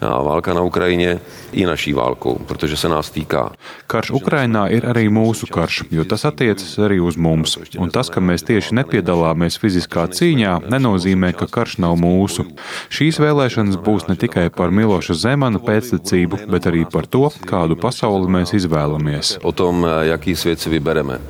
válka na Ukrajině i naší válkou, protože se nás týká. Karš Ukrainā ir arī mūsu karš, jo tas attiecas arī uz mums. Un tas, ka mēs tieši nepiedalāmies fiziskā cīņā, nenozīmē, ka karš nav mūsu. Šīs vēlēšanas būs ne tikai par Miloša Zemana pēctecību, bet arī par to, kādu pasauli mēs izvēlamies. O tom, jaký svět si vybereme.